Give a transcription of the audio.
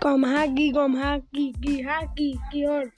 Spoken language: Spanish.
Kom haki, kom haki, ki haki, ki or.